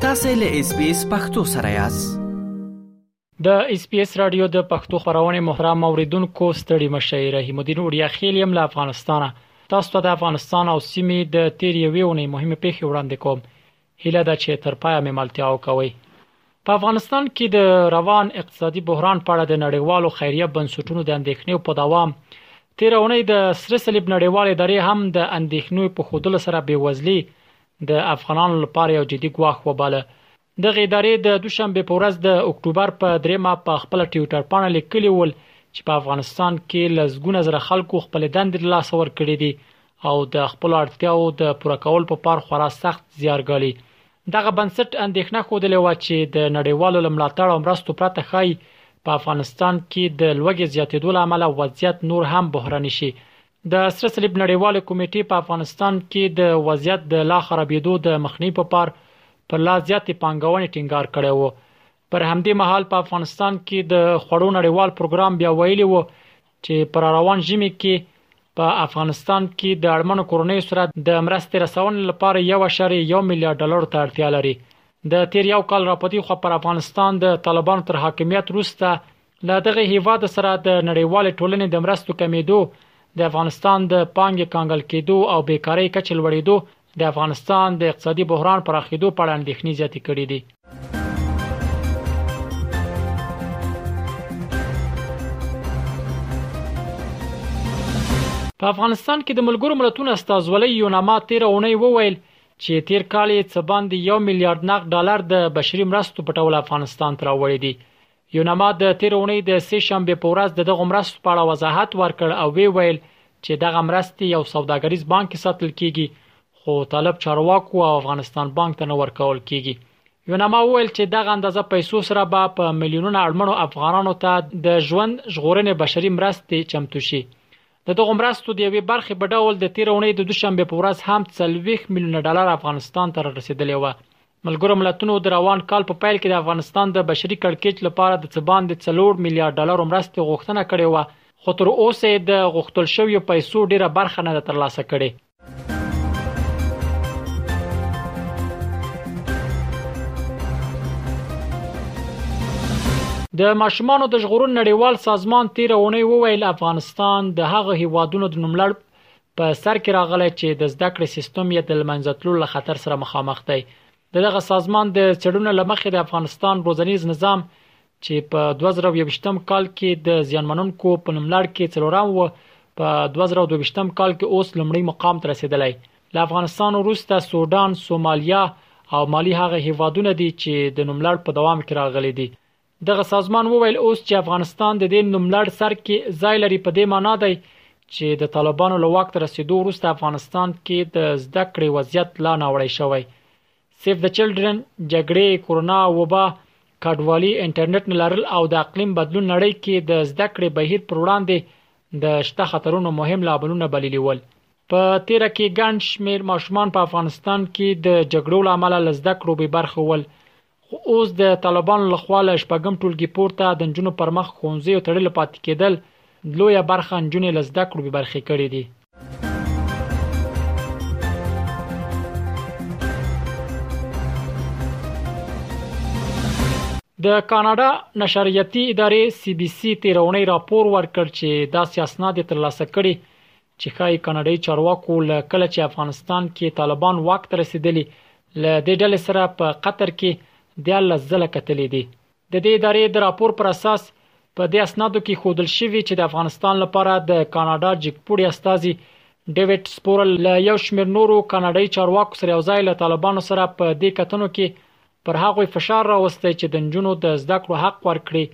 تاسو له اس بي اس پختو سره یاست د اس پی اس رادیو د پښتو خبرونه محترم اوریدونکو ستړي مشه رحیم الدین اوریا خیلیم له افغانستانه تاسو ته د افغانستان او سیمې د تیر یوې ونې مهمه پیښه وړاندې کوم هیله ده چې تر پایه مې ملتیا وکوئ. په افغانستان کې د روان اقتصادي بحران په اړه د نړیوالو خیریه بنسټونو د اندېښنو په دوام تیر اونۍ د سره صلیب نړیوال ادارې هم د اندېښنو په خودلو سره بیوزلي د افغانانو لپاره یو جدي ګواښ وباله دغه ادارې د دوشنبه په ورځ د اکتوبر په دریمه په خپل ټویټر پاڼه لیکلی ول چې په افغانستان کې لسګونه زره خلکو خپل دندې له لاسه ورکړې دي او د خپل اړتیاو د پوره کول په پار خورا سخت زیار ګالي دغه بنسټ اندېښنه خودلې و چې د نړیوالو لملاتړ او مرستو پرته خای په افغانستان کې د لوګي زیاتېدو لامل وضعیت نور هم بحراني شي د سره صلیب نړیوال کمیټې په افغانستان کې د وضعیت د لا خرابېدو د مخنی په پار پر لا زیاتې پانګونې ټینګار کړی وو پر همدې مهال په افغانستان کې د خوړو نړیوال پروګرام بیا ویلي وو چې پر روان ژمي کې په افغانستان کې د اړمنو کورنیو سره د مرستې رسونې لپاره 1.1 میلیارډ ډالر ته اړتیا لري د تیر یو کال راپدی خو پر افغانستان د طالبانو تر حاکمیت وروسته له دغه هیواد سره د نړیوالې ټولنې د مرستو کمیدو، د افغانستان د پانګې کانګل کیدو او بیکارۍ کچې لوړیدو د افغانستان د اقتصادي بحران پراخیدو په اړه اندیښنې زیاتې کړې دي. په افغانستان کې د ملګرو ملتونو استازولۍ یوناما تیر اونۍ وویل چې تیر کال یې څه باندې یو میلیارد نقد ډالر د بشري مرستو پټول افغانستان ته راوړي دي یوناما د تېرې اونۍ د سې شنبې په ورځ د دغو مرستو په اړه وضاحت ورکړ او ویې ویل چې دغه مرستې یو سوداګریز بانک کې ساتل کېږي خو طالب چارواکو او افغانستان بانک ته نه ورکول کېږي یوناما وویل چې دغه اندازه پیسو سره به په میلیونونه اړمنو افغانانو ته د ژوند ژغورنې بشري مرستې چمتو شي د دغه مرستو د یوې برخې په ډول د تیرونې د دوشنبه په ورځ هم 30 میلیونه ډالر افغانستان ته رسیدلې و ملګرو ملتونو د روان کال په پیل کې د افغانستان د بشري کړکېچ لپاره د څه باندې څلور میلیارډ ډالرو مرستې غوښتنه کړې وه، خو تر اوسه یې د غوښتل شویو پیسو ډېره برخه نه ده ترلاسه کړې. د ماشومانو د ژغورنې نړیوال سازمان تېره اوونۍ وویل، افغانستان د هغو هېوادونو د نوملړ په سر کې راغلی چې د زده کړې سیستم یې د لمنځه تلو له خطر سره مخامخ دی. د دغه سازمان د څېړنو له مخې د افغانستان روزنیز نظام چې په دوه زره او یوویشتم کال کې د زیانمنونکو په نوملړ کې څلورم و، په دوه زره او دوه ویشتم کال کې اوس لومړي مقام ته رسېدلی. له افغانستان وروسته سوډان، سومالیا او مالي هغه هېوادونه دي چې د نوملړ په دوام کې راغلي دي. دغه سازمان وویل اوس چې افغانستان د دې نوملړ سر کې ځای لري په دې معنی دی چې د طالبانو له واک تر رسیدو وروسته افغانستان کې د زده کړې وضعیت لا ناوړی شوی سیف د چلډرن جګړې کورونا وبا کډوالي انټرنیټ نه لرل او د اقلیم بدلون نړۍ کې د زده کړې بهیر پر وړاندې د شته خطرونو مهم لاملونه بللی ول په تیر کې ګڼ شمیر ماشومان په افغانستان کې د جګړو لامل لزده کړو به برخه ول خو اوس د طالبانو له خوا له شپږم ټولګي پورته د نجونو پر مخ ښوونځیو تړلو پاتې کېدل لویه برخه نجونې له زده کړو بې برخې کړې دي. د کاناډا نشریاتي ادارې سي بي سي تېره اونۍ راپور ورکړ چې داسې اسناد یې ترلاسه کړي چې ښايي کاناډايي چارواکو له کله چې افغانستان کې طالبان واک ته رسیدلي له دې ډلې سره په قطر کې دیارلس ځله کتلي دي. د دې ادارې د راپور پر اساس په دې اسنادو کې ښودل شوي چې د افغانستان لپاره د کاناډا جګپوړي استازي ډیویډ سپورل له یو شمېر نورو کاناډايي چارواکو سره یوځای له طالبانو سره په دې کتنو کې پر هغوی فشار راوستی چې د نجونو د زده کړو حق ورکړي،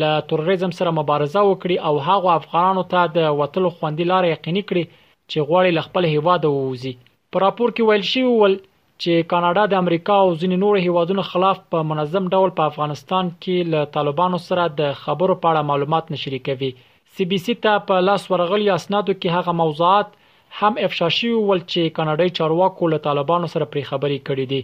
له تروریزم سره مبارزه وکړي او هغو افغانانو ته د وتلو خوندي لاره یقیني کړي چې غواړي له خپل هېواده ووځي. په راپور کې ویل شوي ول چې کاناډا د امریکا او ځینو نورو هېوادونو خلاف په منظم ډول په افغانستان کې له طالبانو سره د خبرو په اړه معلومات نه شریکوي. سي بي سي ته په لاس ورغلیو اسنادو کې هغه موضوعات هم افشا شوي ول چې کاناډايي چارواکو له طالبانو سره پرې خبرې کړې دي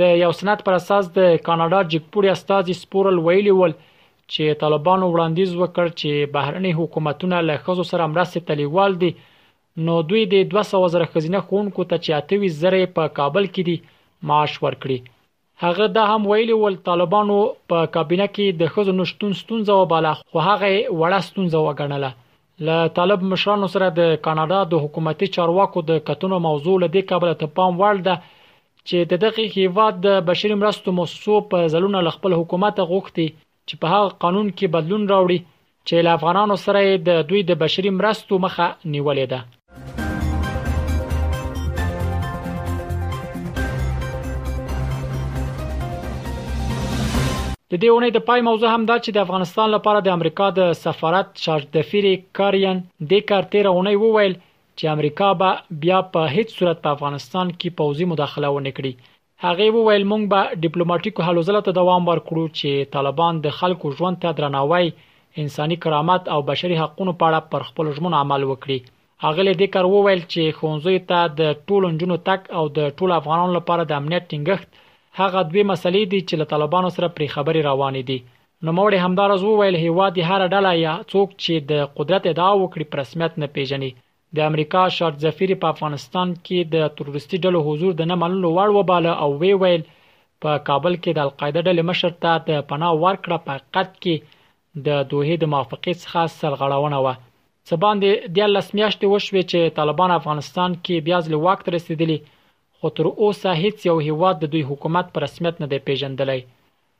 د یو سند پر اساس د کاناډا جګپوړي استازي سپورل ویلي ول چې طالبانو وړاندیز وکړ چې بهرني حکومتونه له خزو سره مرستې ته لیوال دي نو دوی د 200 زره خزینه خونکو ته چې 28 زره په کابل کې دي معاش ورکړي هغه دا هم ویلي ول طالبانو په کابینه کې د خزو نشټون ستونزه وباله خو هغه وړه ستونزه وګڼله له طالب مشرانو سره د کاناډا د حکومتي چارواکو د کتنو موضوع له دې کبله ته پام وړ ده چې د دغه هیواد د بشري مرستو موسسو په ځلونه له خپل حکومت غوښتي چې په هغه قانون کې بدلون راوړي چې له افغانانو سره د دوی د بشري مرستو مخه نیولې ده د دې اونۍ د پای موضوع هم دا چې د افغانستان لپاره د امریکا د سفارت چارج دفیر کاریان د کارتیر اونۍ وویل چې امریکا به بیا په هیڅ صورت په افغانستان کې پوځي مداخله ونه کړي هغې وویل، مونږ به ډیپلوماټیکو هلو ځلو ته دوام ورکړو چې طالبان د خلکو ژوند ته درناوی، انساني کرامت او بشري حقونو په اړه پر خپلو ژمنو عمل وکړي. اغلې دیکر وویل چې ښوونځیو ته د ټولو نجونو تګ او د ټولو افغانانو لپاره د امنیت ټینګښت هغه دوې مسلې دي چې له طالبانو سره پرې خبرې روانې دي. نوموړې همداراز وویل، هیواد یې هره ډله یا څوک چې د قدرت ادعا وکړي په رسمیت نه پیژني، د امریکا شارت زفیري په افغانستان کې د تروریستي ډلو حضور د نه منلو وړ وباله او وی ویل په کابل کې د القاعده ډلې مشر ته د پناه ورکړه په حقیقت کې د دوه د موافقې څخه سرغړونه وه څه باندې 14 میاشتې وشوې چې طالبان افغانستان کې بیا ځل واک ته رسیدلی خو تر اوسه هیڅ یو هیواد د دوی حکومت په رسمیت نه دی پیژندلی